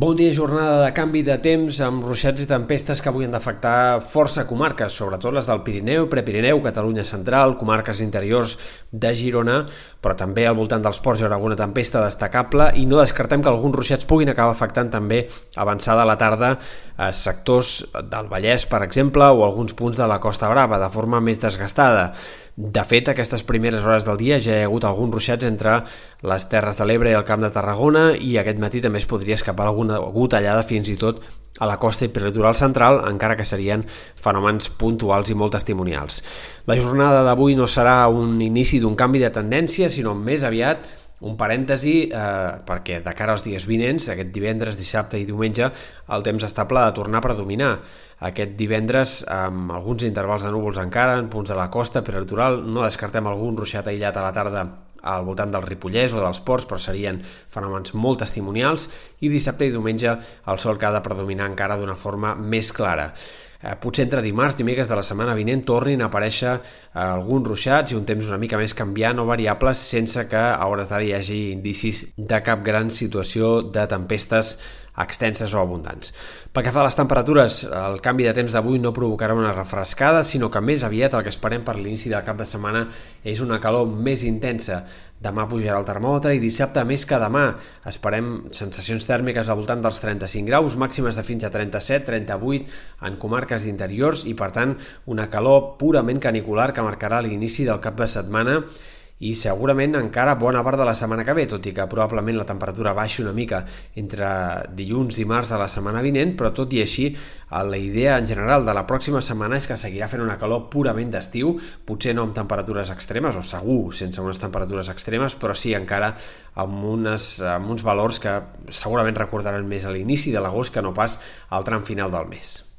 Bon dia, jornada de canvi de temps amb ruixats i tempestes que avui han d'afectar força comarques, sobretot les del Pirineu, Prepirineu, Catalunya Central, comarques interiors de Girona, però també al voltant dels ports hi haurà alguna tempesta destacable i no descartem que alguns ruixats puguin acabar afectant també avançada la tarda a sectors del Vallès, per exemple, o alguns punts de la Costa Brava, de forma més desgastada. De fet, aquestes primeres hores del dia ja hi ha hagut alguns ruixats entre les Terres de l'Ebre i el Camp de Tarragona i aquest matí també es podria escapar alguna gotellada fins i tot a la costa i peritoral central, encara que serien fenòmens puntuals i molt testimonials. La jornada d'avui no serà un inici d'un canvi de tendència, sinó més aviat un parèntesi eh, perquè de cara als dies vinents, aquest divendres, dissabte i diumenge, el temps estable ha de tornar a predominar. Aquest divendres, amb alguns intervals de núvols encara, en punts de la costa peritoral, no descartem algun ruixat aïllat a la tarda al voltant del Ripollès o dels ports, però serien fenòmens molt testimonials, i dissabte i diumenge el sol que ha de predominar encara d'una forma més clara. Eh, potser entre dimarts, dimecres de la setmana vinent tornin a aparèixer eh, alguns ruixats i un temps una mica més canviant o variables sense que a hores d'ara hi hagi indicis de cap gran situació de tempestes extenses o abundants. Pel que fa a les temperatures, el canvi de temps d'avui no provocarà una refrescada, sinó que més aviat el que esperem per l'inici del cap de setmana és una calor més intensa. Demà pujarà el termòmetre i dissabte més que demà. Esperem sensacions tèrmiques al voltant dels 35 graus, màximes de fins a 37-38 en comarques d'interiors i, per tant, una calor purament canicular que marcarà l'inici del cap de setmana i segurament encara bona part de la setmana que ve, tot i que probablement la temperatura baixi una mica entre dilluns i març de la setmana vinent, però tot i així la idea en general de la pròxima setmana és que seguirà fent una calor purament d'estiu, potser no amb temperatures extremes, o segur sense unes temperatures extremes, però sí encara amb, unes, amb uns valors que segurament recordaran més a l'inici de l'agost que no pas al tram final del mes.